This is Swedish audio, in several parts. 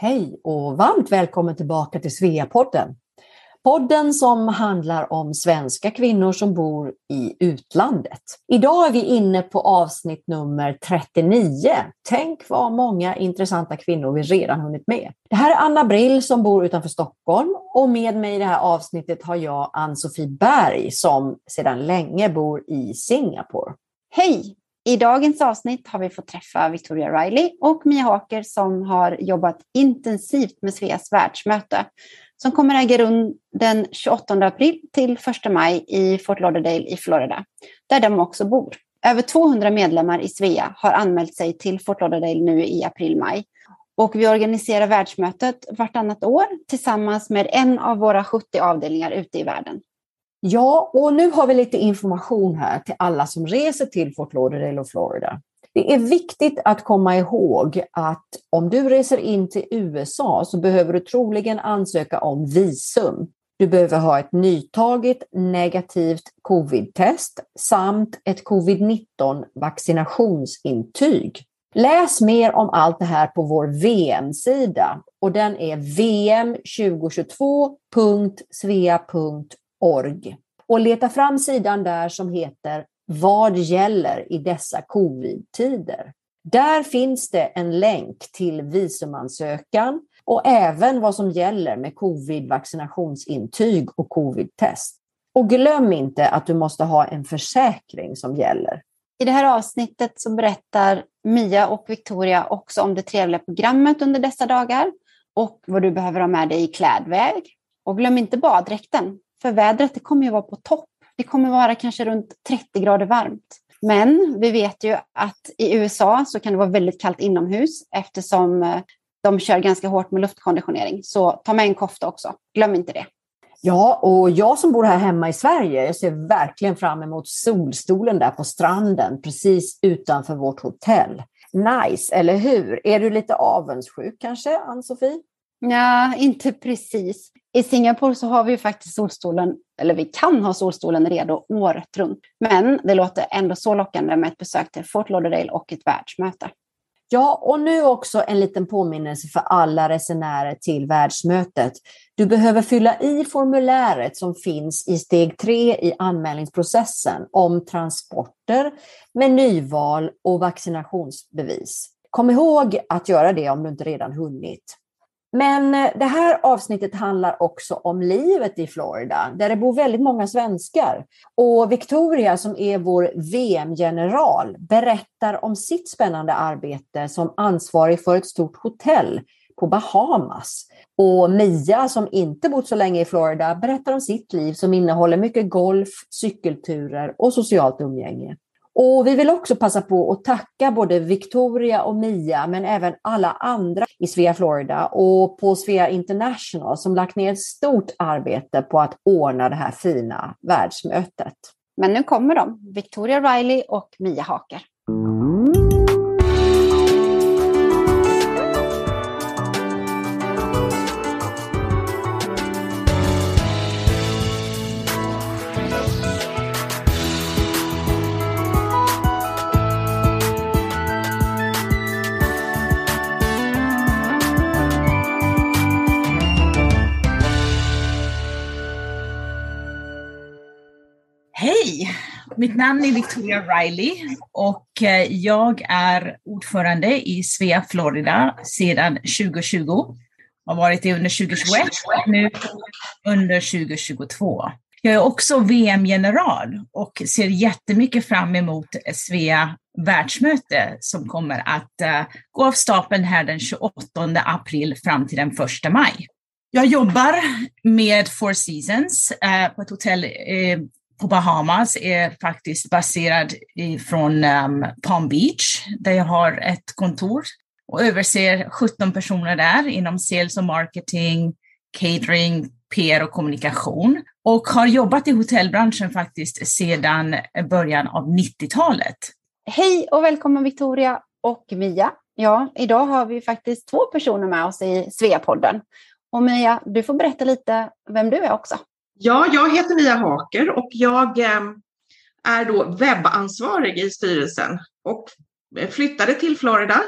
Hej och varmt välkommen tillbaka till Sveapodden. Podden som handlar om svenska kvinnor som bor i utlandet. Idag är vi inne på avsnitt nummer 39. Tänk vad många intressanta kvinnor vi redan hunnit med. Det här är Anna Brill som bor utanför Stockholm och med mig i det här avsnittet har jag Ann-Sofie Berg som sedan länge bor i Singapore. Hej! I dagens avsnitt har vi fått träffa Victoria Riley och Mia Haker som har jobbat intensivt med Sveas världsmöte som kommer äga rum den 28 april till 1 maj i Fort Lauderdale i Florida, där de också bor. Över 200 medlemmar i Svea har anmält sig till Fort Lauderdale nu i april-maj. Och vi organiserar världsmötet vartannat år tillsammans med en av våra 70 avdelningar ute i världen. Ja, och nu har vi lite information här till alla som reser till Fort Lauderdale och Florida. Det är viktigt att komma ihåg att om du reser in till USA så behöver du troligen ansöka om visum. Du behöver ha ett nytaget negativt covid-test samt ett covid-19 vaccinationsintyg. Läs mer om allt det här på vår VM-sida och den är vm2022.svea.org. Och leta fram sidan där som heter vad gäller i dessa covid-tider? Där finns det en länk till visumansökan och även vad som gäller med covid-vaccinationsintyg och covid-test. Och glöm inte att du måste ha en försäkring som gäller. I det här avsnittet så berättar Mia och Victoria också om det trevliga programmet under dessa dagar och vad du behöver ha med dig i klädväg. Och glöm inte baddräkten, för vädret det kommer ju vara på topp det kommer vara kanske runt 30 grader varmt. Men vi vet ju att i USA så kan det vara väldigt kallt inomhus eftersom eh, de kör ganska hårt med luftkonditionering. Så ta med en kofta också. Glöm inte det. Ja, och jag som bor här hemma i Sverige, jag ser verkligen fram emot solstolen där på stranden precis utanför vårt hotell. Nice, eller hur? Är du lite avundsjuk kanske, Ann-Sofie? Ja, inte precis. I Singapore så har vi ju faktiskt solstolen, eller vi kan ha solstolen redo året runt. Men det låter ändå så lockande med ett besök till Fort Lauderdale och ett världsmöte. Ja, och nu också en liten påminnelse för alla resenärer till världsmötet. Du behöver fylla i formuläret som finns i steg tre i anmälningsprocessen om transporter, menyval och vaccinationsbevis. Kom ihåg att göra det om du inte redan hunnit. Men eh, det här avsnittet handlar också om livet i Florida, där det bor väldigt många svenskar. Och Victoria, som är vår VM-general, berättar om sitt spännande arbete som ansvarig för ett stort hotell på Bahamas. Och Mia, som inte bott så länge i Florida, berättar om sitt liv som innehåller mycket golf, cykelturer och socialt umgänge. Och vi vill också passa på att tacka både Victoria och Mia, men även alla andra i Svea Florida och på Svea International som lagt ner ett stort arbete på att ordna det här fina världsmötet. Men nu kommer de, Victoria Riley och Mia Haker. Mitt namn är Victoria Riley och eh, jag är ordförande i Svea Florida sedan 2020. Har varit det under 2021 och nu under 2022. Jag är också VM-general och ser jättemycket fram emot Svea världsmöte som kommer att eh, gå av stapeln här den 28 april fram till den 1 maj. Jag jobbar med Four Seasons eh, på ett hotell på Bahamas är faktiskt baserad från um, ehm, Palm Beach där jag har ett kontor och överser 17 personer där inom sales och marketing, catering, PR och kommunikation och har jobbat i hotellbranschen faktiskt sedan början av 90-talet. Hej och välkommen Victoria och Mia. Ja, idag har vi faktiskt två personer med oss i Sveapodden. Och Mia, du får berätta lite vem du är också. Ja, jag heter Mia Haker och jag eh, är då webbansvarig i styrelsen och flyttade till Florida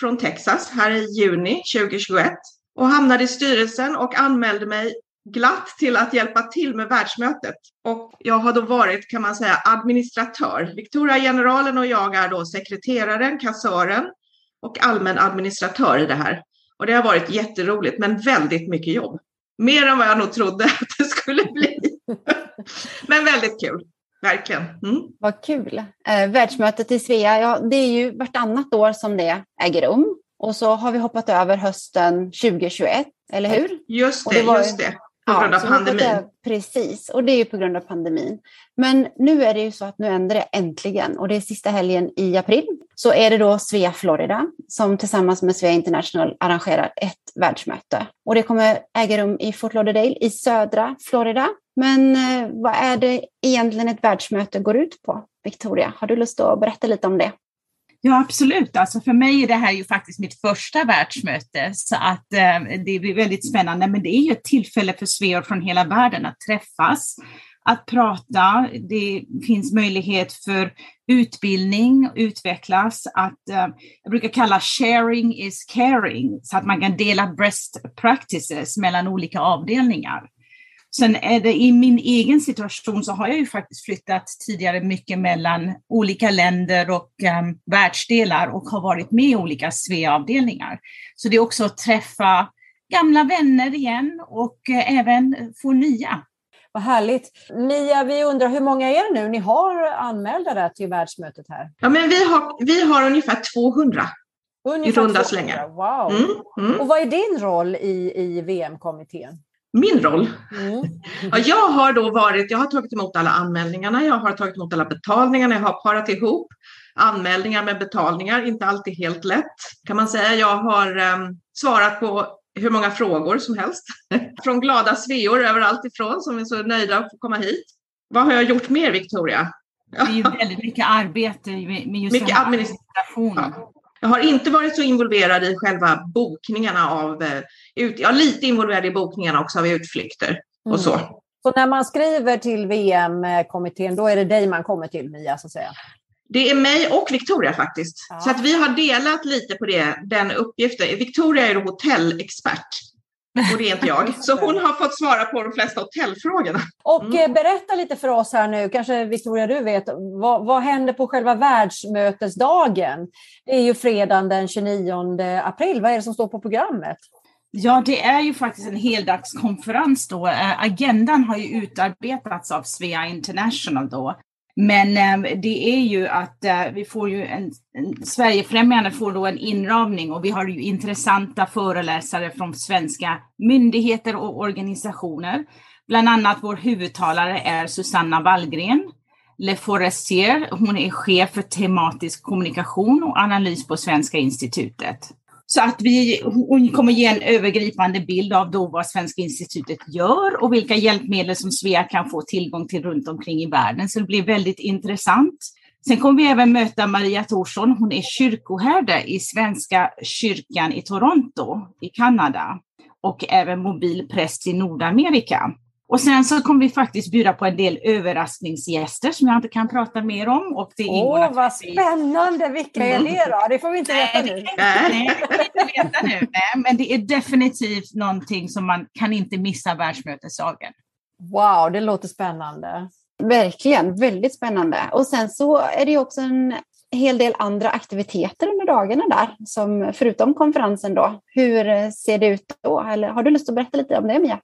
från Texas här i juni 2021 och hamnade i styrelsen och anmälde mig glatt till att hjälpa till med världsmötet. Och jag har då varit, kan man säga, administratör. Victoria generalen och jag är då sekreteraren, kassören och allmän administratör i det här. Och det har varit jätteroligt, men väldigt mycket jobb. Mer än vad jag nog trodde att det skulle bli. men väldigt kul. Verkligen. Mm. Vad kul. Eh, världsmötet i Svea, ja, det är ju vartannat år som det äger rum. Och så har vi hoppat över hösten 2021, eller hur? Just det, det var, just det. På grund av pandemin. Är, precis, och det är ju på grund av pandemin. Men nu är det ju så att nu ändrar det äntligen och det är sista helgen i april. Så är det då Svea Florida som tillsammans med Svea International arrangerar ett världsmöte. Och det kommer äga rum i Fort Lauderdale i södra Florida. Men eh, vad är det egentligen ett världsmöte går ut på? Victoria, har du lust att berätta lite om det? Ja, absolut. Alltså för mig är det här ju faktiskt mitt första världsmöte, så att eh, det blir väldigt spännande. Men det är ju ett tillfälle för sveor från hela världen att träffas, att prata. Det finns möjlighet för utbildning, utvecklas, att eh, jag brukar kalla sharing is caring, så att man kan dela best practices mellan olika avdelningar. Sen är det i min egen situation så har jag ju faktiskt flyttat tidigare mycket mellan olika länder och um, världsdelar och har varit med i olika SVEA-avdelningar. Så det är också att träffa gamla vänner igen och uh, även få nya. Vad härligt. Mia, vi undrar hur många är det nu ni har anmälda där till världsmötet här? Ja, men vi har, vi har ungefär 200 ungefär i runda slängar. Wow. Mm, mm. Och vad är din roll i, i VM-kommittén? Min roll. Mm. Ja, jag har då varit, jag har tagit emot alla anmälningarna, jag har tagit emot alla betalningarna, jag har parat ihop anmälningar med betalningar, inte alltid helt lätt kan man säga. Jag har um, svarat på hur många frågor som helst från glada sveor överallt ifrån som är så nöjda att få komma hit. Vad har jag gjort mer, Victoria? Det är ju väldigt mycket arbete med just mycket administration. Ja. Jag har inte varit så involverad i själva bokningarna av, eh, ut, jag är lite involverad i bokningarna också av utflykter och mm. så. Så när man skriver till VM-kommittén, då är det dig man kommer till, Mia, så att säga? Det är mig och Victoria faktiskt. Ja. Så att vi har delat lite på det, den uppgiften. Victoria är hotellexpert. Och det är inte jag. Så hon har fått svara på de flesta hotellfrågorna. Och mm. Eh, berätta lite för oss här nu, kanske Victoria du vet, vad, vad händer på själva världsmötesdagen? Det är ju fredagen den 29 april. Vad är det som står på programmet? Ja, det är ju faktiskt en heldagskonferens då. Eh, agendan har ju utarbetats av Svea International då. Men eh, det är ju att eh, vi får ju en, en Sverigefrämjande får då en inramning och vi har ju intressanta föreläsare från svenska myndigheter och organisationer. Bland annat vår huvudtalare är Susanna Wallgren, Le Forestier. Hon är chef för tematisk kommunikation och analys på Svenska institutet. Så att vi, hon kommer ge en övergripande bild av då vad Svenska institutet gör och vilka hjälpmedel som Svea kan få tillgång till runt omkring i världen. Så det blir väldigt intressant. Sen kommer vi även möta Maria Thorsson. Hon är kyrkoherde i Svenska kyrkan i Toronto i Kanada och även mobilpräst i Nordamerika. Och sen så kommer vi faktiskt bjuda på en del överraskningsgäster som jag inte kan prata mer om. Och det Åh, vad spännande! Vilka är det då? Det får vi inte veta nu. Nej, det får vi inte veta nu. Nej, men det är definitivt någonting som man kan inte missa världsmötesdagen. Wow, det låter spännande. Verkligen, väldigt spännande. Och sen så är det också en hel del andra aktiviteter under dagarna där, som förutom konferensen då. Hur ser det ut då? Eller har du lust att berätta lite om det, Mia?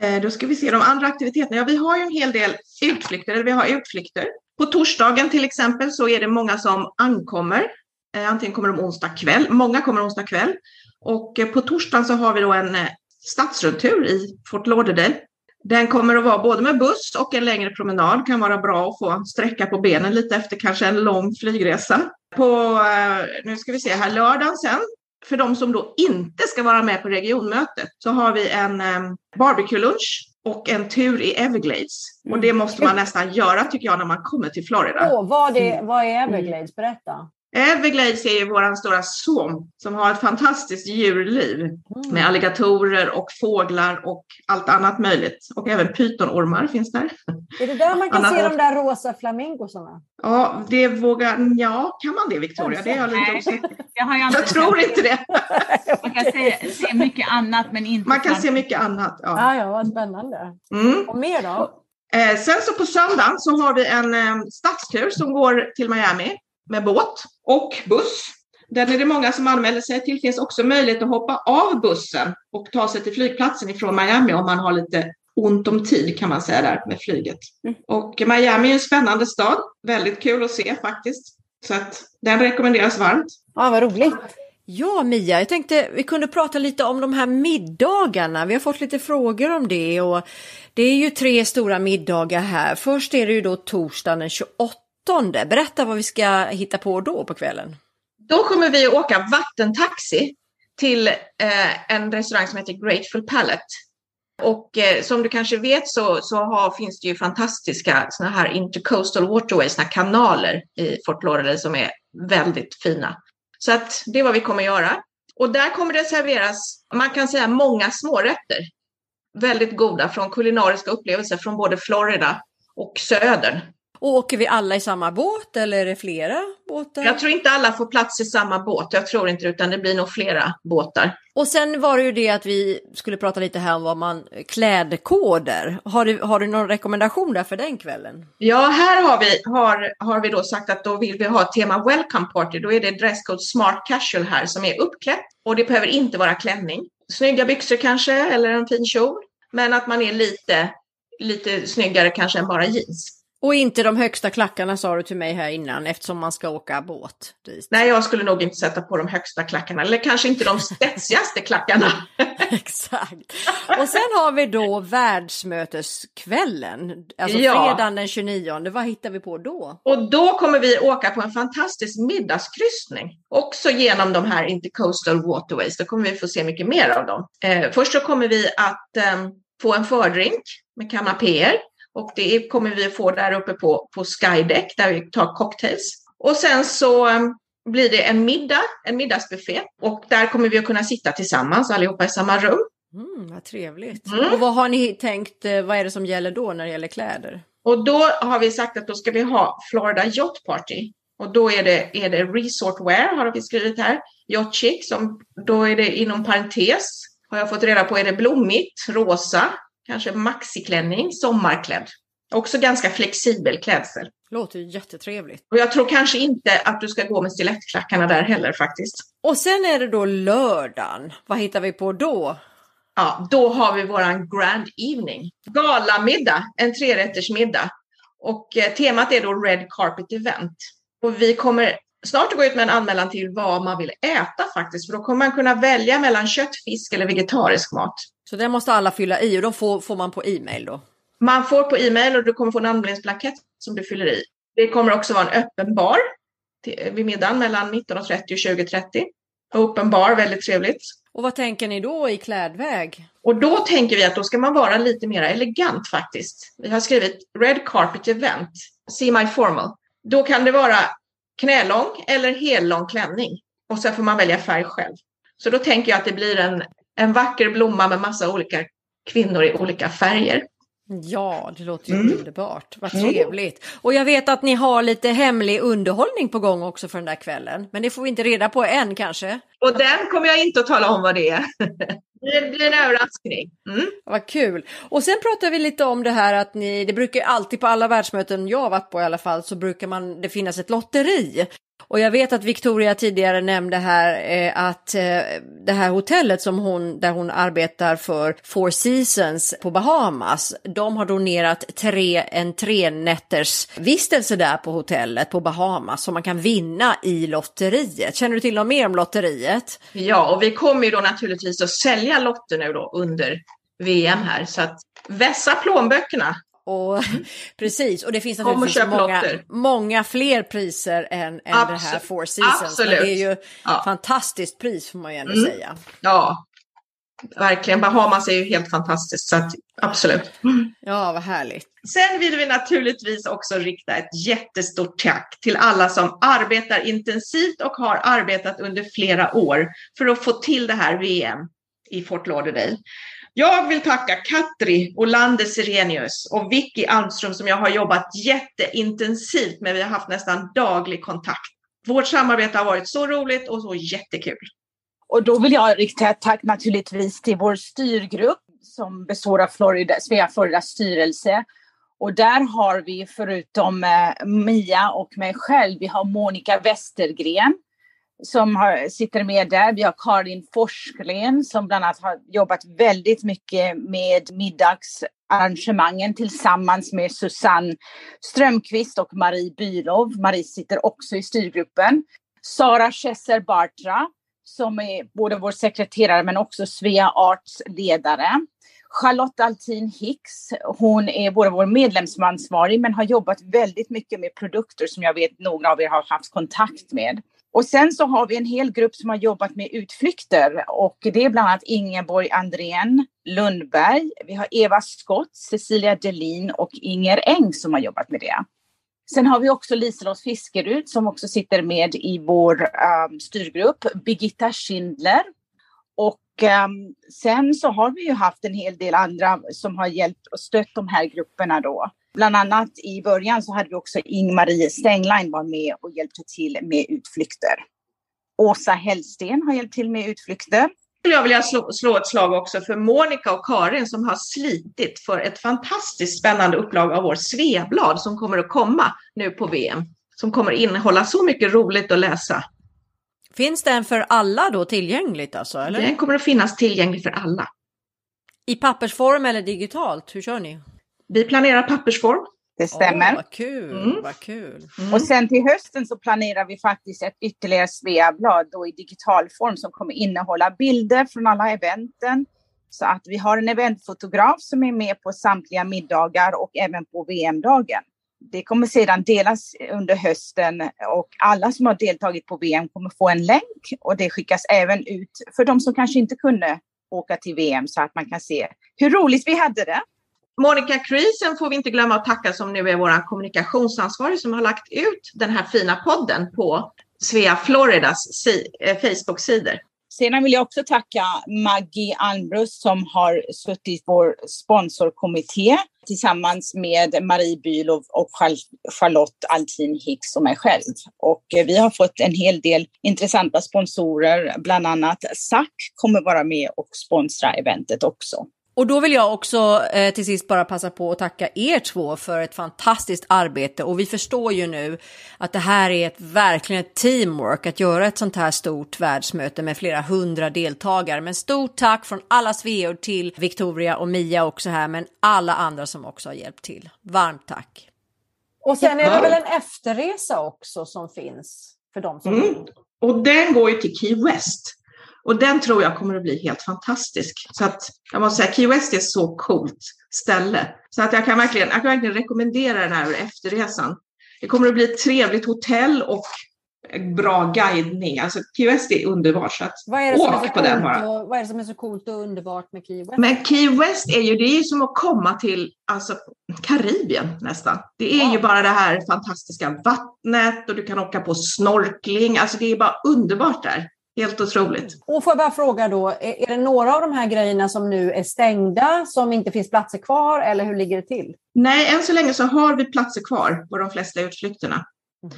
Eh, då ska vi se de andra aktiviteterna. Ja, vi har ju en hel del utflykter, eller vi har utflykter. På torsdagen till exempel så är det många som ankommer. Eh, antingen kommer de onsdag kväll, många kommer onsdag kväll. Och eh, på torsdagen så har vi då en stadsrundtur i Fort Lauderdale. Den kommer att vara både med buss och en längre promenad. Kan vara bra att få sträcka på benen lite efter kanske en lång flygresa. På, nu ska vi se här, lördagen sen för de som då inte ska vara med på regionmötet så har vi en um, barbecue-lunch och en tur i Everglades. Mm. Och det måste man nästan göra tycker jag när man kommer till Florida. Oh, vad, är, vad är Everglades? Berätta. Everglades är ju våran stora swamp som har ett fantastiskt djurliv Mm. med alligatorer och fåglar och allt annat möjligt. Och även pytonormar finns där. Är det där man kan Annat se de där rosa flamingosarna? Ja, det vågar... Ja, kan man det Victoria? Det är jag lite osäker Jag, har tror inte det. Man kan se, se mycket annat men inte Man kan fram- se mycket annat. Ja. Ja, ja, vad spännande. Mm. Och mer då? Eh, sen så på söndagen så har vi en eh, stadstur som går till Miami med båt och buss. Den är det många som anmäler sig till. Det finns också möjlighet att hoppa av bussen och ta sig till flygplatsen ifrån Miami om man har lite ont om tid kan man säga där med flyget. Mm. Och Miami är en spännande stad. Väldigt kul att se faktiskt. Så att den rekommenderas varmt. Ja, vad roligt. Ja, Mia, jag tänkte vi kunde prata lite om de här middagarna. Vi har fått lite frågor om det och det är ju tre stora middagar här. Först är det ju då torsdagen den 28. Berätta vad vi ska hitta på då på kvällen. Då kommer vi att åka vattentaxi till eh, en restaurang som heter Grateful Palette. Och eh, som du kanske vet så, så har, finns det ju fantastiska såna här intercoastal waterways, såna här kanaler i Fort Lauderdale som är väldigt fina. Så att det är vad vi kommer göra. Och där kommer det serveras, man kan säga många smårätter. Väldigt goda från kulinariska upplevelser från både Florida och södern. Åker vi alla i samma båt eller är det flera båtar? Jag tror inte alla får plats i samma båt, jag tror inte utan det blir nog flera båtar. Och sen var det ju det att vi skulle prata lite här om vad man klädkoder. Har du, har du någon rekommendation där för den kvällen? Ja, här har vi, har, har vi då sagt att då vill vi ha tema Welcome Party. Då är det dresscode Smart Casual här som är uppklätt och det behöver inte vara klänning. Snygga byxor kanske eller en fin kjol, men att man är lite, lite snyggare kanske än bara jeans. Och inte de högsta klackarna sa du till mig här innan eftersom man ska åka båt dit. Nej, jag skulle nog inte sätta på de högsta klackarna eller kanske inte de spetsigaste klackarna. Exakt. Och sen har vi då världsmöteskvällen, alltså Ja. fredagen den 29. Vad hittar vi på då? Och då kommer vi åka på en fantastisk middagskryssning. Också genom de här Intercoastal Waterways. Då kommer vi få se mycket mer av dem. Eh, först så kommer vi att eh, få en fördrink med kanapéer. Och det kommer vi få där uppe på, på Skydeck där vi tar cocktails. Och sen så eh, blir det en middag, en middagsbuffé. Och där kommer vi att kunna sitta tillsammans allihopa i samma rum. Mm, vad trevligt. Mm. Och vad har ni tänkt, eh, vad är det som gäller då när det gäller kläder? Och då har vi sagt att då ska vi ha Florida Yacht Party. Och då är det, är det resort wear har vi skrivit här. Yacht chic, som då är det inom parentes. Har jag fått reda på är det blommigt, rosa, kanske maxiklänning, sommarklädd. Också ganska flexibel klädsel. Låter ju jättetrevligt. Och jag tror kanske inte att du ska gå med stilettklackarna där heller faktiskt. Och sen är det då lördagen. Vad hittar vi på då? Ja, då har vi våran grand evening. Galamiddag, en trerättersmiddag. Och eh, temat är då Red Carpet Event. Och vi kommer snart att gå ut med en anmälan till vad man vill äta faktiskt. För då kommer man kunna välja mellan kött, fisk eller vegetarisk mat. Så det måste alla fylla i och de får, får man på e-mail då. Man får på e-mail och du kommer få en anmälningsblankett som du fyller i. Det kommer också vara en öppen bar till, vid middagen mellan 19.30 och 20.30. Open bar, väldigt trevligt. Och vad tänker ni då i klädväg? Och då tänker vi att då ska man vara lite mer elegant faktiskt. Vi har skrivit Red Carpet Event, semi-formal. Då kan det vara knälång eller hellång klänning. Och sen får man välja färg själv. Så då tänker jag att det blir en, en vacker blomma med massa olika kvinnor i olika färger. Ja, det låter ju Mm. underbart. Vad Mm. trevligt. Och jag vet att ni har lite hemlig underhållning på gång också för den där kvällen. Men det får vi inte reda på än kanske. Och den kommer jag inte att tala om vad det är. Det blir en överraskning. Mm. Vad kul! Och sen pratar vi lite om det här att ni, det brukar alltid på alla världsmöten jag har varit på i alla fall, så brukar man, det finnas ett lotteri. Och jag vet att Victoria tidigare nämnde här eh, att eh, det här hotellet som hon, där hon arbetar för Four Seasons på Bahamas, de har donerat tre, en tre nätters vistelse där på hotellet på Bahamas som man kan vinna i lotteriet. Känner du till något mer om lotteriet? Ja, och vi kommer ju då naturligtvis att sälja lotter nu då under VM här. Så att vässa plånböckerna. Och, precis, och det finns naturligtvis många, många fler priser än, än det här. Four Seasons. Men det är ju Ja. fantastiskt pris får man ju ändå Mm. säga. Ja, verkligen, Bahamas är ju helt fantastiskt, så att, absolut. Ja, vad härligt. Sen vill vi naturligtvis också rikta ett jättestort tack till alla som arbetar intensivt och har arbetat under flera år för att få till det här VM i Fort Lauderdale. Jag vill tacka Katri Olander Sirenius och Vicky Almström som jag har jobbat jätteintensivt med. Vi har haft nästan daglig kontakt. Vårt samarbete har varit så roligt och så jättekul. Och då vill jag rikta ett tack naturligtvis till vår styrgrupp som består av Florida, Svea Floridas styrelse. Och där har vi förutom eh, Mia och mig själv, vi har Monica Westergren som har, sitter med där. Vi har Karin Forsgren som bland annat har jobbat väldigt mycket med middagsarrangemangen tillsammans med Susanne Strömqvist och Marie Bylov. Marie sitter också i styrgruppen. Sara Chesser Bartra som är både vår sekreterare men också Svea Arts ledare. Charlotte Altin Hicks, hon är både vår medlemsansvarig men har jobbat väldigt mycket med produkter som jag vet några av er har haft kontakt med. Och sen så har vi en hel grupp som har jobbat med utflykter och det är bland annat Ingeborg Andrén Lundberg. Vi har Eva Skott, Cecilia Delin och Inger Eng som har jobbat med det. Sen har vi också Liselott Fiskerud som också sitter med i vår um, styrgrupp, Birgitta Schindler. Och um, sen så har vi ju haft en hel del andra som har hjälpt och stött de här grupperna då. Bland annat i början så hade vi också Ing-Marie Stenglein var med och hjälpte till med utflykter. Åsa Hellsten har hjälpt till med utflykter skulle jag vilja slå, slå ett slag också för Monica och Karin som har slitit för ett fantastiskt spännande upplag av vår Sveablad som kommer att komma nu på VM. Som kommer innehålla så mycket roligt att läsa. Finns den för alla då tillgängligt alltså? Eller? Den kommer att finnas tillgänglig för alla. I pappersform eller digitalt? Hur kör ni? Vi planerar pappersform. Det stämmer. Åh, vad kul, mm. vad kul. Mm. Och sen till hösten så planerar vi faktiskt ett ytterligare Sveablad då i digital form som kommer innehålla bilder från alla eventen. Så att vi har en eventfotograf som är med på samtliga middagar och även på VM-dagen. Det kommer sedan delas under hösten och alla som har deltagit på VM kommer få en länk och det skickas även ut för de som kanske inte kunde åka till VM så att man kan se hur roligt vi hade det. Monica Creasen får vi inte glömma att tacka som nu är vår kommunikationsansvarig som har lagt ut den här fina podden på Svea Floridas si eh, Facebook-sidor. Sedan vill jag också tacka Maggie Almbrus som har suttit i vår sponsorkommitté tillsammans med Marie Bylov och Charlotte Altin Hicks och mig själv. Och eh, vi har fått en hel del intressanta sponsorer, bland annat SAC kommer vara med och sponsra eventet också. Och då vill jag också eh, till sist bara passa på att tacka er två för ett fantastiskt arbete. Och vi förstår ju nu att det här är ett, verkligen ett teamwork att göra ett sånt här stort världsmöte med flera hundra deltagare. Men stort tack från alla sveor till Victoria och Mia också här, men alla andra som också har hjälpt till. Varmt tack! Och sen är det väl en efterresa också som finns för dem som mm. Och den går ju till Key West. Och den tror jag kommer att bli helt fantastisk. Så att jag måste säga, Key West är så coolt ställe. Så att jag kan verkligen, jag kan verkligen rekommendera den här efterresan. Det kommer att bli ett trevligt hotell och bra guidning. Alltså Key West är underbart. Så att vad är det åk är på den bara. Och, vad är det som är så coolt och underbart med Key West? Men Key West är ju, det är ju som att komma till alltså, Karibien nästan. Det är ja. ju bara det här fantastiska vattnet och du kan åka på snorkling. Alltså det är bara underbart där. Helt otroligt. Och får jag bara fråga då, är det några av de här grejerna som nu är stängda, som inte finns platser kvar, eller hur ligger det till? Nej, än så länge så har vi platser kvar på de flesta utflykterna.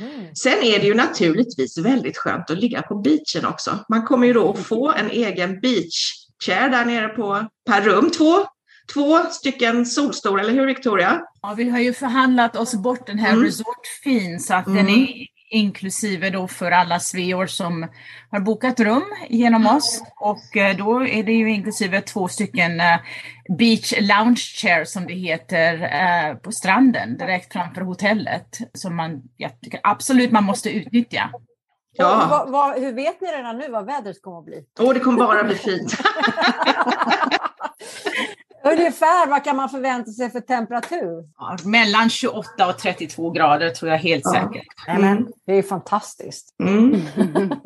Mm. Sen är det ju naturligtvis väldigt skönt att ligga på beachen också. Man kommer ju då att få en egen beach chair där nere på, per rum, två, två stycken solstolar, eller hur Victoria? Ja, vi har ju förhandlat oss bort den här mm. resort fin så att mm. den är inklusive då för alla sveor som har bokat rum genom oss. Och eh, då är det ju inklusive två stycken eh, beach lounge chair som det heter eh, på stranden direkt framför hotellet. Som man, jag tycker absolut man måste utnyttja. Ja. Vad, vad, hur vet ni redan nu vad vädret kommer att bli? Åh, oh, det kommer bara bli fint. Ungefär vad kan man förvänta sig för temperatur? Ja, mellan 28 och 32 grader tror jag helt Ja. säkert. Nämen, det är fantastiskt. Mm.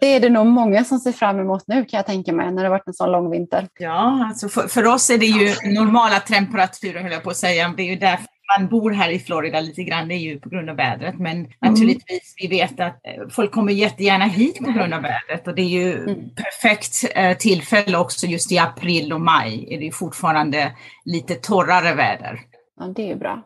Det är det nog många som ser fram emot nu kan jag tänka mig, när det har varit en sån lång vinter. Ja, alltså för, för oss är det ju normala temperaturer höll jag på att säga. Det är ju därför man bor här i Florida lite grann. Det är ju på grund av vädret. Men naturligtvis, vi vet att eh, folk kommer jättegärna hit på grund av vädret. Och det är ju Mm. perfekt eh, tillfälle också just i april och maj. Är det fortfarande lite torrare väder. Ja, det är ju bra.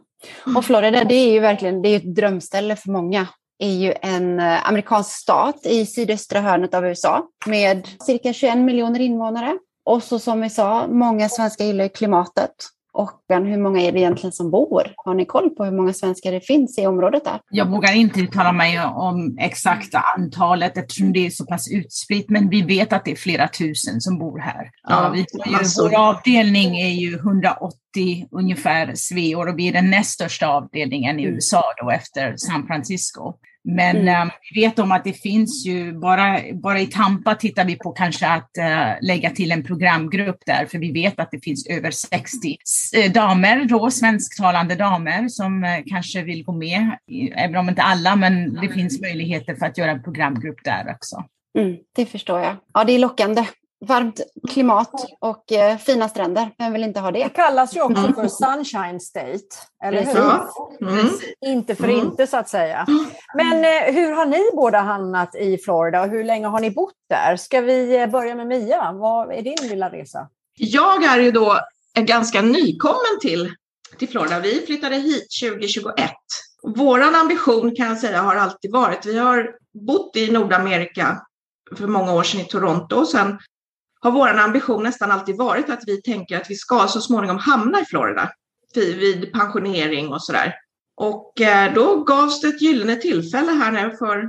Och Florida, det är ju verkligen det är ett drömställe för många. Det är ju en eh, amerikansk stat i sydöstra hörnet av USA med cirka 21 miljoner invånare. Och så som vi sa, många svenskar gillar klimatet. Och hur många är det egentligen som bor? Har ni koll på hur många svenskar det finns i området där? Jag vågar inte uttala mig om exakta antalet eftersom det är så pass utspritt, men vi vet att det är flera tusen som bor här. Ja, vi har ju, vår avdelning är ju 180 ungefär sveor och vi är den näst största avdelningen i USA då efter San Francisco. Men Mm. eh, vi vet om att det finns ju, bara, bara i Tampa tittar vi på kanske att eh, lägga till en programgrupp där, för vi vet att det finns över 60 eh, damer, då, svensktalande damer, som eh, kanske vill gå med, även om inte alla, men det finns möjligheter för att göra en programgrupp där också. Mm, det förstår jag. Ja, det är lockande. Varmt klimat och eh, fina stränder. Vem vill inte ha det? Det kallas ju också Mm. för Sunshine State, eller hur? Precis. Ja. Mm. Inte för Mm. inte så att säga. Men eh, hur har ni båda hamnat i Florida och hur länge har ni bott där? Ska vi eh, börja med Mia? Vad är din lilla resa? Jag är ju då en ganska nykommen till, till Florida. Vi flyttade hit 2021. Våran ambition kan jag säga har alltid varit, vi har bott i Nordamerika för många år sedan i Toronto och sen har våran ambition nästan alltid varit att vi tänker att vi ska så småningom hamna i Florida vid, pensionering och sådär. Och eh, då gavs det ett gyllene tillfälle här nu för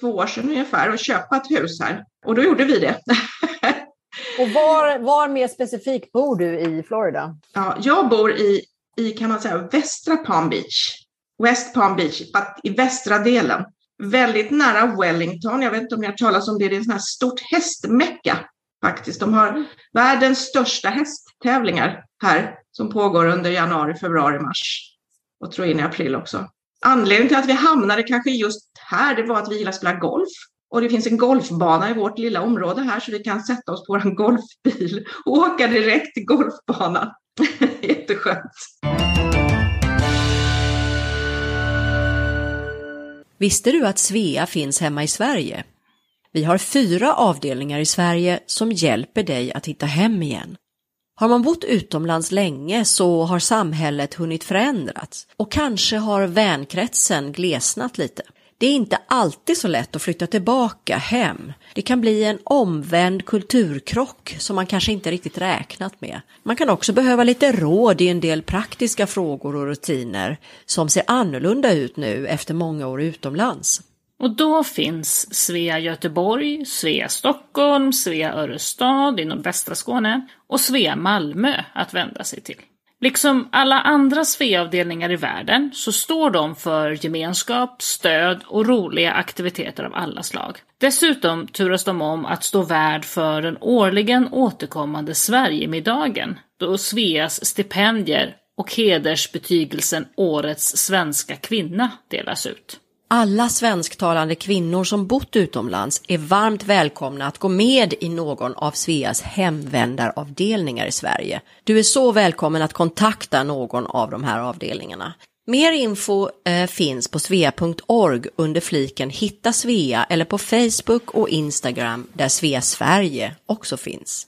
två år sedan ungefär att köpa ett hus här. Och då gjorde vi det. Och var, var mer specifikt bor du i Florida? Ja, jag bor i, i, kan man säga, västra Palm Beach. West Palm Beach, i västra delen. Väldigt nära Wellington. Jag vet inte om ni har talas om det. Det är en sån här stort hästmecka faktiskt. De har världens största hästtävlingar här som pågår under januari, februari, mars och tror in i april också. Anledningen till att vi hamnade kanske just här, det var att vi gillar att spela golf. Och det finns en golfbana i vårt lilla område här så vi kan sätta oss på vår golfbil och åka direkt till golfbanan. Jätteskönt. Visste du att Svea finns hemma i Sverige? Vi har fyra avdelningar i Sverige som hjälper dig att hitta hem igen. Har man bott utomlands länge så har samhället hunnit förändrats och kanske har vänkretsen glesnat lite. Det är inte alltid så lätt att flytta tillbaka hem. Det kan bli en omvänd kulturkrock som man kanske inte riktigt räknat med. Man kan också behöva lite råd i en del praktiska frågor och rutiner som ser annorlunda ut nu efter många år utomlands. Och då finns Svea Göteborg, Svea Stockholm, Svea Örestad i nordvästra Skåne och Svea Malmö att vända sig till. Liksom alla andra Svea-avdelningar i världen så står de för gemenskap, stöd och roliga aktiviteter av alla slag. Dessutom turas de om att stå värd för den årligen återkommande Sverigemiddagen då Sveas stipendier och hedersbetygelsen Årets svenska kvinna delas ut. Alla svensktalande kvinnor som bott utomlands är varmt välkomna att gå med i någon av Sveas hemvändaravdelningar i Sverige. Du är så välkommen att kontakta någon av de här avdelningarna. Mer info eh, finns på svea.org under fliken Hitta Svea eller på Facebook och Instagram där Svea Sverige också finns.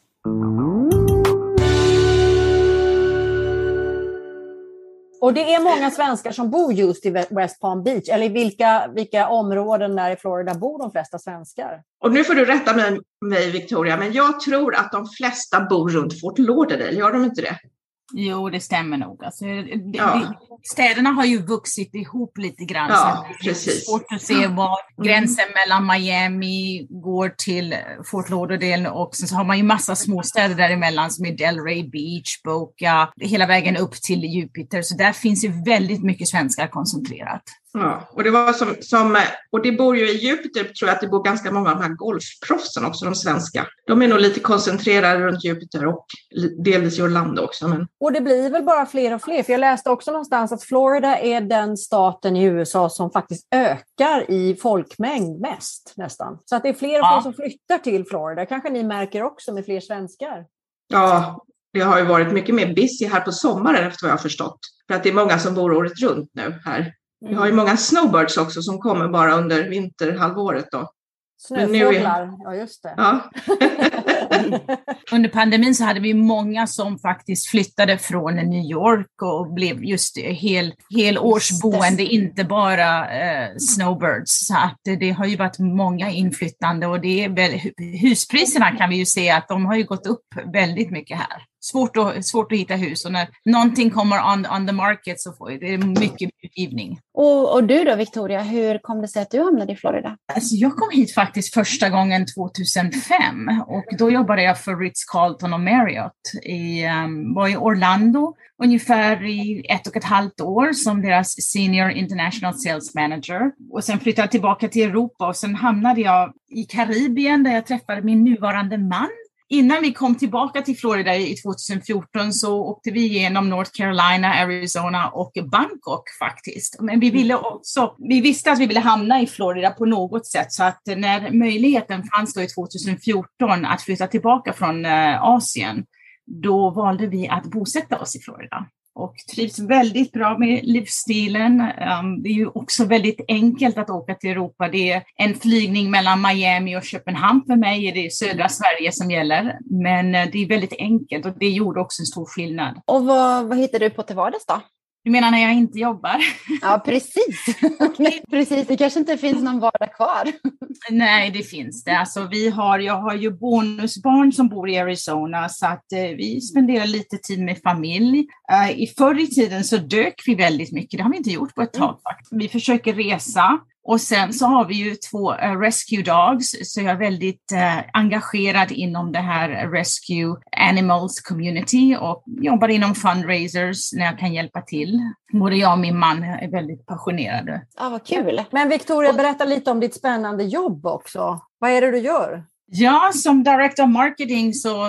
Och det är många svenskar som bor just i West Palm Beach, eller i vilka, vilka områden där i Florida bor de flesta svenskar? Och nu får du rätta mig, mig, Victoria, men jag tror att de flesta bor runt Fort Lauderdale, gör de inte det? Jo, det stämmer nog. Alltså, Ja. städerna har ju vuxit ihop lite grann. Ja, så det är precis. svårt att se var gränsen mellan Miami går till Fort Lauderdale och sen så har man ju massa småstäder däremellan som är Delray Beach, Boca, hela vägen upp till Jupiter. Så där finns ju väldigt mycket svenskar koncentrerat. Ja, och det var som, som, och det bor ju i Jupiter, tror jag att det bor ganska många av de här golfproffsen också, de svenska. De är nog lite koncentrerade runt Jupiter och delvis i Orlando också. Men... Och det blir väl bara fler och fler, för jag läste också någonstans att Florida är den staten i USA som faktiskt ökar i folkmängd mest nästan. Så att det är fler och fler ja. som flyttar till Florida, kanske ni märker också med fler svenskar? Ja, det har ju varit mycket mer busy här på sommaren efter vad jag har förstått. För att det är många som bor året runt nu här. Vi har ju många snowbirds också som kommer bara under vinterhalvåret. Då. Snöfåglar, ja just det. Ja. under pandemin så hade vi många som faktiskt flyttade från New York och blev just hel, helårsboende, inte bara eh, snowbirds. Så att det, det, har ju varit många inflyttande och det är väl, huspriserna kan vi ju se att de har ju gått upp väldigt mycket här svårt att, svårt att hitta hus och när någonting kommer on, on the market så får det mycket utgivning. Och, och du då Victoria, hur kom det sig att du hamnade i Florida? Alltså jag kom hit faktiskt första gången 2005 och då jobbade jag för Ritz-Carlton och Marriott. I, um, var i Orlando ungefär i ett och ett halvt år som deras Senior International Sales Manager. Och sen flyttade jag tillbaka till Europa och sen hamnade jag i Karibien där jag träffade min nuvarande man innan vi kom tillbaka till Florida i 2014 så åkte vi igenom North Carolina, Arizona och Bangkok faktiskt. Men vi ville också, vi visste att vi ville hamna i Florida på något sätt. Så att när möjligheten fanns då i 2014 att flytta tillbaka från eh, Asien, då valde vi att bosätta oss i Florida och trivs väldigt bra med livsstilen. Ehm, det är ju också väldigt enkelt att åka till Europa. Det är en flygning mellan Miami och Köpenhamn för mig. Det är södra Sverige som gäller, men eh, det är väldigt enkelt och det gjorde också en stor skillnad. Och vad, vad hittar du på till vardags då? Du menar när jag inte jobbar? Ja, precis. precis. Det kanske inte finns någon vardag kvar. Nej, det finns det. Alltså, vi har, jag har ju bonusbarn som bor i Arizona så att eh, vi spenderar lite tid med familj. Uh, I förr i tiden så dök vi väldigt mycket. Det har vi inte gjort på ett tag. Mm. Vi försöker resa. Och sen så har vi ju två uh, rescue dogs, så jag är väldigt uh, engagerad inom det här rescue animals community och jobbar inom fundraisers när jag kan hjälpa till. Både jag och min man är väldigt passionerade. Ja, vad kul! Men Victoria, berätta lite om ditt spännande jobb också. Vad är det du gör? Ja, som Director of Marketing så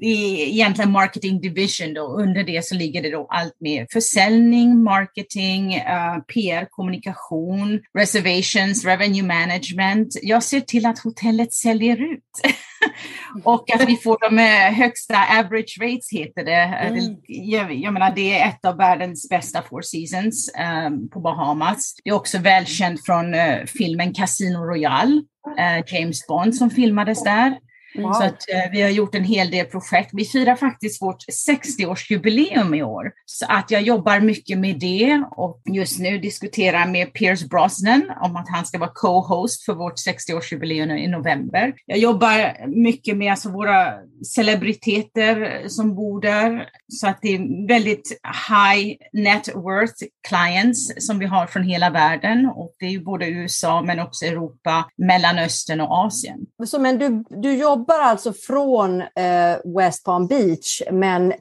är egentligen Marketing Division då. Under det så ligger det då allt med försäljning, marketing, eh, uh, PR, kommunikation, reservations, revenue management. Jag ser till att hotellet säljer ut. och att vi får de högsta average rates heter det. Mm. Jag, jag menar, det är ett av världens bästa Four Seasons um, på Bahamas. Det är också välkänt från uh, filmen Casino Royale eh, James Bond som filmades där. Wow. Så att, eh, vi har gjort en hel del projekt. Vi firar faktiskt vårt 60-årsjubileum i år. Så att jag jobbar mycket med det och just nu diskuterar med Pierce Brosnan om att han ska vara co-host för vårt 60-årsjubileum i november. Jag jobbar mycket med alltså våra celebriteter som bor där. Så att det är väldigt high net worth clients som vi har från hela världen. Och det är både USA men också Europa, Mellanöstern och Asien. Så, men du, du jobbar jobbar alltså från eh, West Palm Beach, men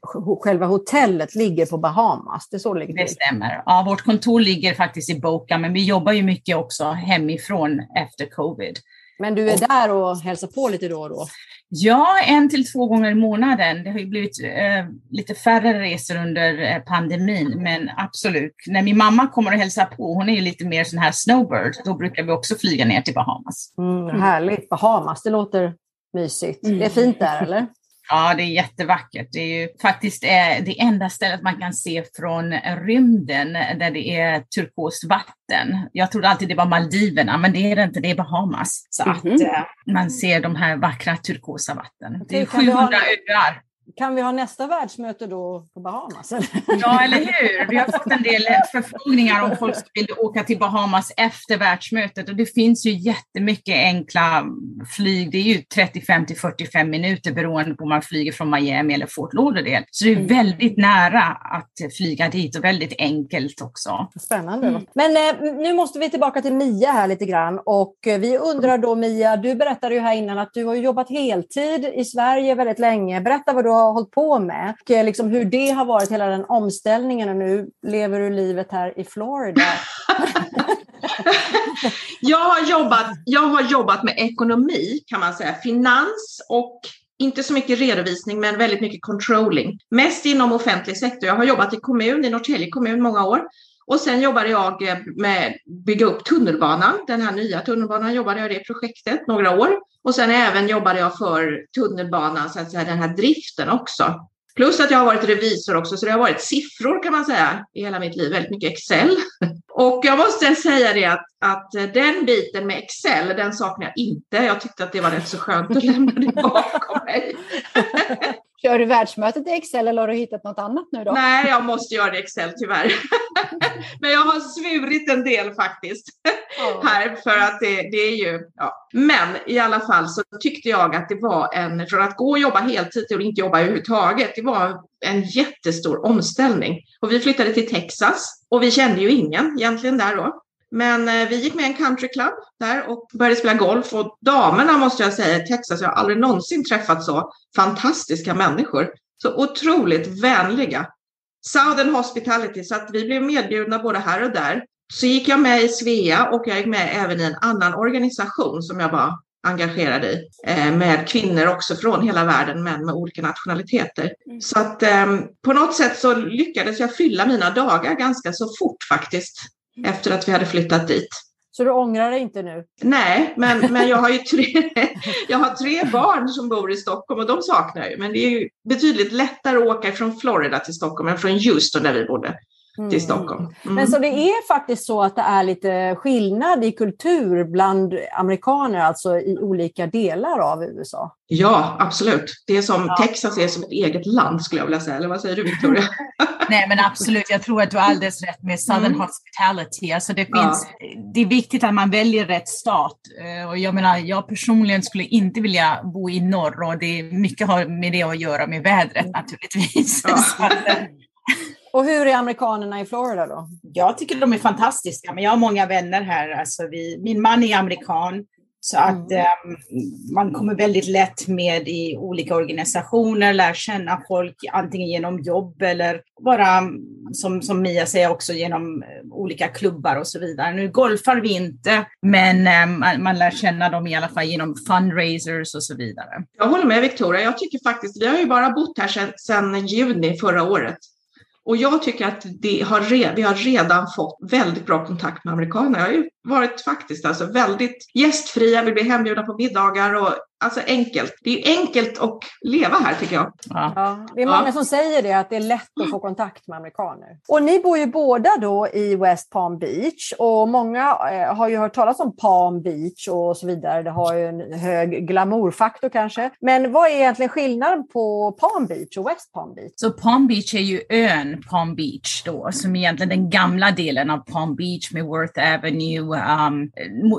själva hotellet ligger på Bahamas. Det, så ligger det stämmer. Ja, vårt kontor ligger faktiskt i Boca, men vi jobbar ju mycket också hemifrån efter covid. Men du är där och hälsar på lite då och då? Ja, en till två gånger i månaden. Det har ju blivit eh, lite färre resor under eh, pandemin, men absolut. När min mamma kommer och hälsar på, hon är ju lite mer sån här snowbird, då brukar vi också flyga ner till Bahamas. Mm, härligt, Bahamas, det låter Mysigt. Mm. Det är fint där eller? Ja, det är jättevackert. Det är ju faktiskt eh, det enda stället man kan se från rymden där det är turkost vatten. Jag trodde alltid det var Maldiverna, men det är det inte, det är Bahamas. Så mm -hmm. att eh, man ser de här vackra turkosa vatten. Det är 700 öar. Kan vi ha nästa världsmöte då på Bahamas? Ja, eller hur? Vi har fått en del förfrågningar om folk vill åka till Bahamas efter världsmötet och det finns ju jättemycket enkla flyg. Det är ju 35 till 45 minuter beroende på om man flyger från Miami eller Fort Lauderdale. Så det är mm. väldigt nära att flyga dit och väldigt enkelt också. Spännande. Mm. Men eh, nu måste vi tillbaka till Mia här lite grann och eh, vi undrar då Mia, du berättade ju här innan att du har jobbat heltid i Sverige väldigt länge. Berätta vad du har hållit på med. Och eh, liksom hur det har varit, hela den omställningen och nu lever du livet här i Florida. jag, har jobbat, jag har jobbat med ekonomi kan man säga, finans och inte så mycket redovisning men väldigt mycket controlling. Mest inom offentlig sektor. Jag har jobbat i kommun, i Norrtälje kommun många år. Och sen jobbade jag eh, med att bygga upp tunnelbanan. Den här nya tunnelbanan jobbade jag i det projektet några år. Och sen även jobbade jag för tunnelbanan, så att säga, den här driften också. Plus att jag har varit revisor också, så det har varit siffror kan man säga i hela mitt liv, väldigt mycket Excel. Och jag måste säga det att, att eh, den biten med Excel, den saknar jag inte. Jag tyckte att det var rätt så skönt att lämna det bakom mig. Kör du världsmötet i Excel eller har du hittat något annat nu då? Nej, jag måste göra det i Excel tyvärr. Men jag har svurit en del faktiskt oh. här för att det, det är ju, ja. Men i alla fall så tyckte jag att det var en, från att gå och jobba heltid till att inte jobba överhuvudtaget, det var en jättestor omställning. Och vi flyttade till Texas och vi kände ju ingen egentligen där då. Men eh, vi gick med en countryclub där och började spela golf och damerna måste jag säga i Texas, jag har aldrig någonsin träffat så fantastiska människor. Så otroligt vänliga. Southern Hospitality, så att vi blev medbjudna både här och där. Så gick jag med i Svea och jag gick med även i en annan organisation som jag var engagerad i eh, med kvinnor också från hela världen, men med olika nationaliteter. Mm. Så att eh, på något sätt så lyckades jag fylla mina dagar ganska så fort faktiskt efter att vi hade flyttat dit. Så du ångrar dig inte nu? Nej, men, men jag, har ju tre, jag har tre barn som bor i Stockholm och de saknar ju. Men det är ju betydligt lättare att åka från Florida till Stockholm än från Houston där vi bodde till mm. Stockholm. Mm. Men så det är faktiskt så att det är lite skillnad i kultur bland amerikaner, alltså i olika delar av USA? Ja, absolut. Det är som ja. Texas är som ett eget land skulle jag vilja säga. Eller vad säger du Victoria? Nej, men absolut. Jag tror att du har alldeles rätt med Southern mm. Hospitality. Alltså det, finns, ja. det är viktigt att man väljer rätt stat. Eh, och jag menar, jag personligen skulle inte vilja bo i norr och det mycket har med det att göra med vädret naturligtvis. Ja. Och hur är amerikanerna i Florida då? Jag tycker de är fantastiska, men jag har många vänner här. Alltså vi, min man är amerikan, så att mm. um, man kommer väldigt lätt med i olika organisationer, lär känna folk antingen genom jobb eller bara, som, som Mia säger, också genom olika klubbar och så vidare. Nu golfar vi inte, men um, man, man lär känna dem i alla fall genom fundraisers och så vidare. Jag håller med Victoria. Jag tycker faktiskt, vi har ju bara bott här sedan juni förra året. Och jag tycker att det har vi har redan fått väldigt bra kontakt med amerikaner. Jag har ju varit faktiskt alltså väldigt gästfria, vi blir hembjudna på middagar och alltså enkelt. Det är enkelt att leva här tycker jag. Ja. ja det är många ja. som säger det, att det är lätt att få kontakt med amerikaner. Och ni bor ju båda då i West Palm Beach och många eh, har ju hört talas om Palm Beach och så vidare. Det har ju en hög glamourfaktor kanske. Men vad är egentligen skillnaden på Palm Beach och West Palm Beach? Så Palm Beach är ju ön Palm Beach då, som är egentligen den gamla delen av Palm Beach med Worth Avenue um,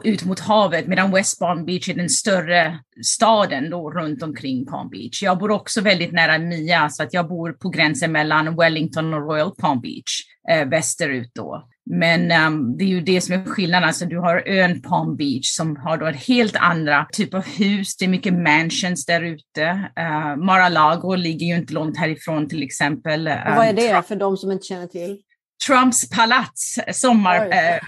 ut mot havet, medan West Palm Beach är den större staden då runt omkring Palm Beach. Jag bor också väldigt nära Mia, så att jag bor på gränsen mellan Wellington och Royal Palm Beach, eh, västerut då. Men um, det är ju det som är skillnaden. Alltså, du har ön Palm Beach som har då ett helt andra typ av hus. Det är mycket mansions där ute. Uh, Mar-a-Lago ligger ju inte långt härifrån till exempel. Um, vad är det för de som inte känner till? Trumps palats, sommar, eh,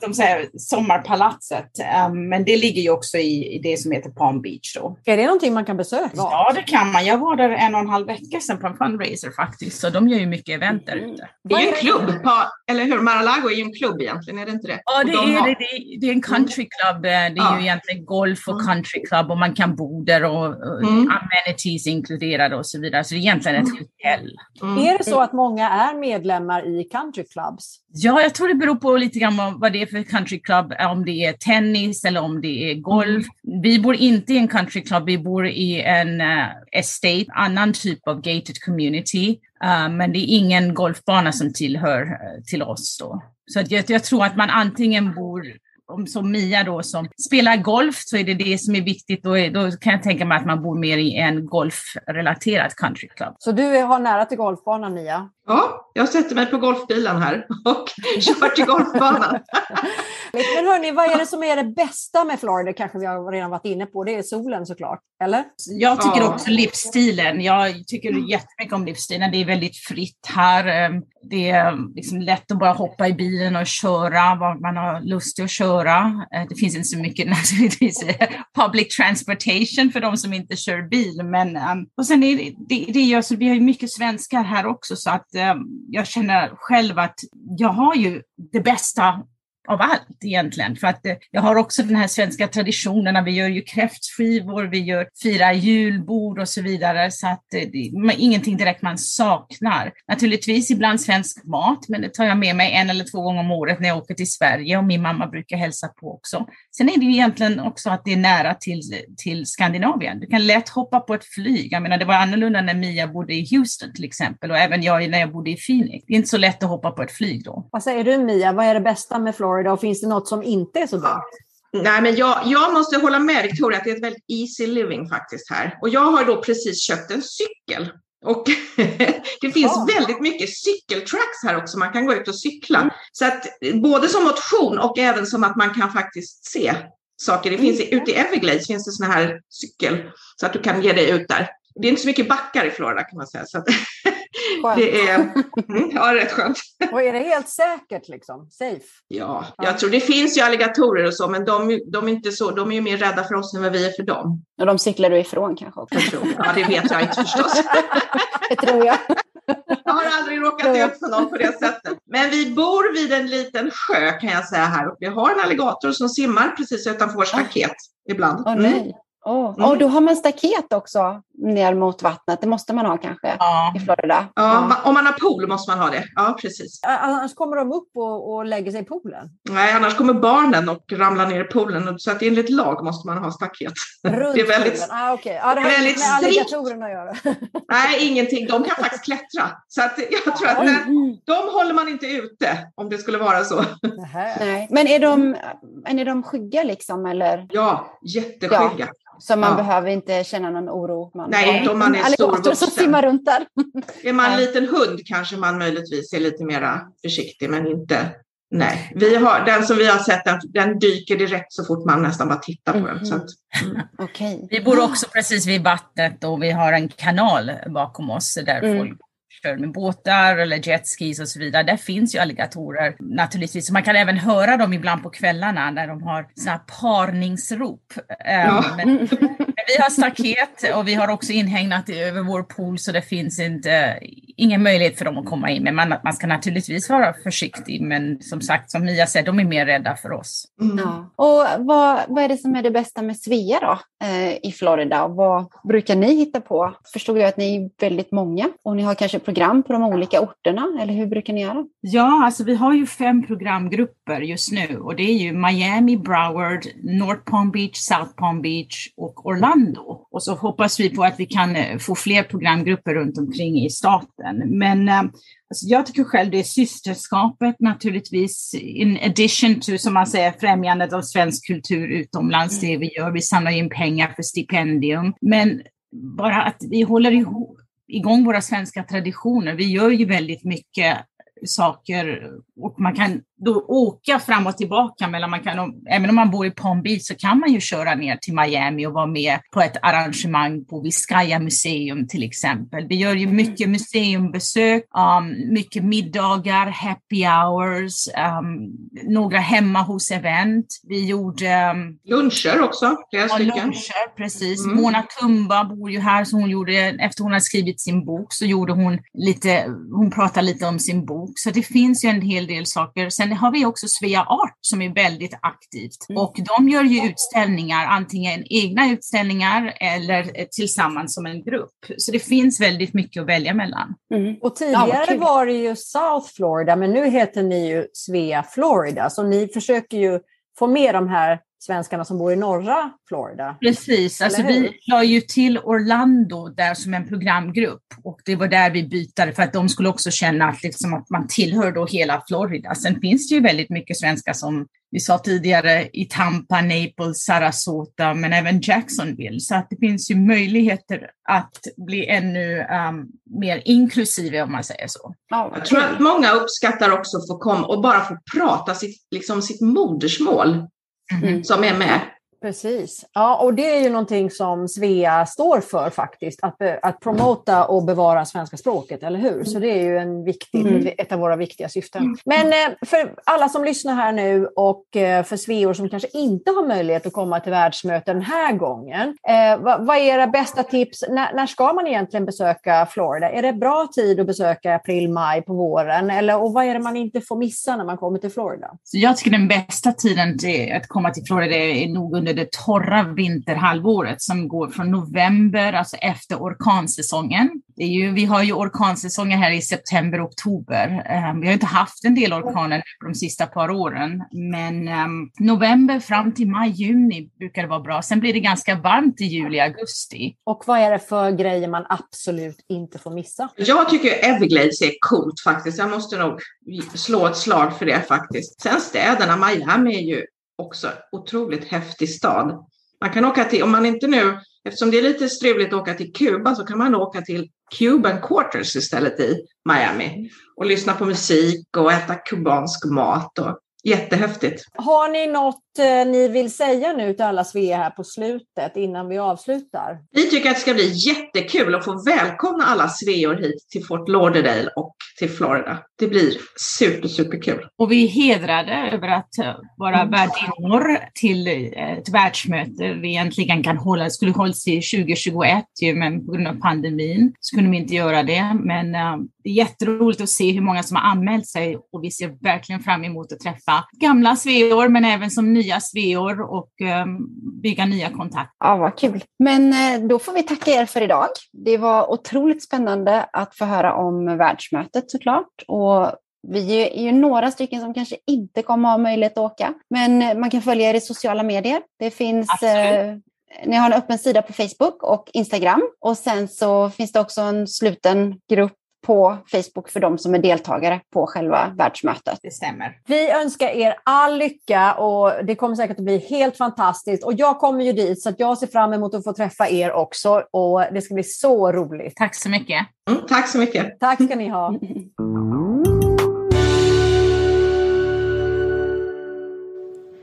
de säger sommarpalatset. Um, men det ligger ju också i, i, det som heter Palm Beach. Då. Är det någonting man kan besöka? Ja, det kan man. Jag var där en och en halv vecka sedan på en fundraiser faktiskt, så de gör ju mycket event där mm. ute. Det är ju en klubb, på, eller hur? Mar-a-Lago är ju en klubb egentligen, är det inte det? Ja, det, de är, har... det, det, är en countryclub. Eh, det är ja. ju egentligen golf och mm. countryclub och man kan bo där och, och mm. amenities inkluderade och så vidare. Så det är egentligen ett mm. hotell. Mm. Är det så att många är medlemmar i country clubs? Ja, jag tror det beror på lite grann vad det är för country club, om det är tennis eller om det är golf. Mm. Vi bor inte i en country club, vi bor i en uh, estate, annan typ av gated community. Uh, men det är ingen golfbana som tillhör uh, till oss då. Så jag, jag tror att man antingen bor om, som Mia då som spelar golf så är det det som är viktigt. Då, är, då kan jag tänka mig att man bor mer i en golfrelaterad countryclub. Så du har nära till golfbanan Mia? Ja, jag sätter mig på golfbilen här och kör till golfbanan. Men hörni, vad är det som är det bästa med Florida? kanske vi har redan varit inne på. Det är solen såklart, eller? Jag tycker Ja. också livsstilen. Jag tycker jättemycket om livsstilen. Det är väldigt fritt här. Ehm, Det är liksom lätt att bara hoppa i bilen och köra var man har lust att köra. Eh, Det finns inte så mycket naturligtvis eh, public transportation för de som inte kör bil. Men, ehm, och sen är det, det, det är alltså, vi har ju mycket svenskar här också så att ehm, Eh, jag känner själv att jag har ju det bästa av allt egentligen. För att eh, jag har också den här svenska traditionen. Vi gör ju kräftskivor, vi gör firar julbord och så vidare. Så att eh, det är ingenting direkt man saknar. Naturligtvis ibland svensk mat, men det tar jag med mig en eller två gånger om året när jag åker till Sverige och min mamma brukar hälsa på också. Sen är det ju egentligen också att det är nära till, till Skandinavien. Du kan lätt hoppa på ett flyg. Jag menar, det var annorlunda när Mia bodde i Houston till exempel och även jag när jag bodde i Phoenix. Det är inte så lätt att hoppa på ett flyg då. Vad säger du Mia? Vad är det bästa med Florida och finns det något som inte är så bra? Nej, men jag, jag måste hålla med Victoria att det är ett väldigt easy living faktiskt här. Och jag har då precis köpt en cykel. Och det finns Ja. väldigt mycket cykeltracks här också. Man kan gå ut och cykla. Så att både som motion och även som att man kan faktiskt se saker. Det finns i- ute i Everglades finns det såna här cykel så att du kan ge dig ut där. Det är inte så mycket backar i Florida kan man säga. Så att Skönt. det är mm, ja, rätt skönt. Och är det helt säkert liksom? Safe? Ja, jag tror det finns ju alligatorer och så, men de, de är inte så. De är ju mer rädda för oss än vad vi är för dem. Och de cyklar du ifrån kanske också. Jag tror. Ja, det vet jag inte förstås. Det tror jag. Jag har aldrig råkat ut för någon på det sättet. Men vi bor vid en liten sjö kan jag säga här och vi har en alligator som simmar precis utanför vårt staket ibland. Mm. nej. Åh, Mm. Och då har man staket också ner mot vattnet. Det måste man ha kanske Ja. i Florida. Ja, ma- om man har pool måste man ha det. Ja, precis. Annars kommer de upp och, och lägger sig i poolen. Nej, annars kommer barnen och ramlar ner i poolen. och- Så att enligt lag måste man ha staket. Runt Det är väldigt- poolen. Ah, okay. ja, det har väldigt med alligatorerna att göra. Nej, ingenting. De kan faktiskt klättra. Så att jag tror att när, de håller man inte ute om det skulle vara så. Nej. Men är de, är de skygga liksom? Eller? Ja, jätteskygga. Så man Ja. behöver inte känna någon oro? Man, Nej, inte om man är En alligator stor som simmar runt där. Är man en liten hund kanske man möjligtvis är lite mera försiktig, men inte... Nej, vi har, den som vi har sett, den, den dyker direkt så fort man nästan bara tittar på den. Så att, Okej. Vi bor också precis vid vattnet och vi har en kanal bakom oss där Mm. folk kör med båtar eller jetskis och så vidare. Där finns ju alligatorer naturligtvis. Så Man kan även höra dem ibland på kvällarna när de har såna här parningsrop. Ehm, Ja. Men vi har staket och vi har också inhägnat över vår pool så det finns inte, ingen möjlighet för dem att komma in. Men man, man ska naturligtvis vara försiktig. Men som sagt, som Mia säger, de är mer rädda för oss. mm. Ja. Och vad, vad är det som är det bästa med Svea då, eh, i Florida? Och vad brukar ni hitta på? Förstod jag att ni är väldigt många och ni har kanske program på de olika orterna, eller hur brukar ni göra? Ja, alltså vi har ju fem programgrupper just nu och det är ju Miami, Broward, North Palm Beach, South Palm Beach och Orlando. Och så hoppas vi på att vi kan eh, få fler programgrupper runt omkring i staten. Men eh, alltså jag tycker själv det är systerskapet naturligtvis in addition to, som man säger, främjandet av svensk kultur utomlands, det vi gör. Vi samlar in pengar för stipendium. Men bara att vi håller ihop igång våra svenska traditioner. Vi gör ju väldigt mycket saker och man kan då åka fram och tillbaka mellan, man kan, även om man bor i Palm Beach så kan man ju köra ner till Miami och vara med på ett arrangemang på Viscaya museum till exempel. Vi gör ju mycket museumbesök, um, mycket middagar, happy hours, um, några hemma hos event. Vi gjorde um, Luncher också, flera Ja, stycken. luncher, precis. Mm. Mona Tumba bor ju här, så hon gjorde, efter hon hade skrivit sin bok, så gjorde hon lite, hon pratade lite om sin bok. Så det finns ju en hel del saker. Sen har vi också Svea Art som är väldigt aktivt. Mm. Och de gör ju utställningar, antingen egna utställningar eller eh, tillsammans som en grupp. Så det finns väldigt mycket att välja mellan. Mm. Och tidigare Ja, var det ju South Florida, men nu heter ni ju Svea Florida. Så ni försöker ju få med de här svenskarna som bor i norra Florida. Precis, alltså vi la ju till Orlando där som en programgrupp och det var där vi bytade för att de skulle också känna att, liksom, att man tillhör då hela Florida. Sen finns det ju väldigt mycket svenskar som vi sa tidigare i Tampa, Naples, Sarasota, men även Jacksonville. Så att det finns ju möjligheter att bli ännu um, mer inklusive om man säger så. Jag tror att många uppskattar också att få komma och bara få prata sitt, liksom sitt modersmål 嗯咩咩？Precis. Ja, och det är ju någonting som Svea står för faktiskt, att, att promota och bevara svenska språket, eller hur? Så det är ju en viktig, mm. ett av våra viktiga syften. Mm. Men eh, för alla som lyssnar här nu och eh, för sveor som kanske inte har möjlighet att komma till världsmöten den här gången, eh, vad, är era bästa tips? När, när, ska man egentligen besöka Florida? Är det bra tid att besöka april, maj på våren? Eller, och vad är det man inte får missa när man kommer till Florida? Så jag tycker den bästa tiden att komma till Florida är nog under under det torra vinterhalvåret som går från november, alltså efter orkansäsongen. Det är ju, vi har ju orkansäsonger här i september, oktober. Um, vi har inte haft en del orkaner de sista par åren, men um, november fram till maj, juni brukar det vara bra. Sen blir det ganska varmt i juli, augusti. Och vad är det för grejer man absolut inte får missa? Jag tycker Everglades är coolt faktiskt. Jag måste nog slå ett slag för det faktiskt. Sen städerna, Miami är ju också otroligt häftig stad. Man kan åka till, om man inte nu, eftersom det är lite struligt att åka till Kuba så kan man åka till Cuban Quarters istället i Miami och lyssna på musik och äta kubansk mat. Och, jättehäftigt. Har ni något ni vill säga nu till alla Svea här på slutet innan vi avslutar? Vi tycker att det ska bli jättekul att få välkomna alla Sveor hit till Fort Lauderdale och till Florida. Det blir super, superkul. Och vi är hedrade över att eh, vara mm. värdinnor till eh, ett världsmöte vi egentligen kan hålla. Det skulle hållas i 2021, men på grund av pandemin så kunde vi inte göra det. Men det är jätteroligt att se hur många som har anmält sig och vi ser verkligen fram emot att träffa gamla sveor men även som nya sveor och um, bygga nya kontakter. Ja, vad kul. Men eh, då får vi tacka er för idag. Det var otroligt spännande att få höra om världsmötet såklart. Och vi är ju några stycken som kanske inte kommer ha möjlighet att åka, men man kan följa er i sociala medier. Det finns eh, ni har en öppen sida på Facebook och Instagram och sen så finns det också en sluten grupp på Facebook för de som är deltagare på själva världsmötet. Det stämmer. Vi önskar er all lycka och det kommer säkert att bli helt fantastiskt. Och jag kommer ju dit så jag ser fram emot att få träffa er också och det ska bli så roligt. Tack så mycket. Mm, tack så mycket. Tack ska ni ha.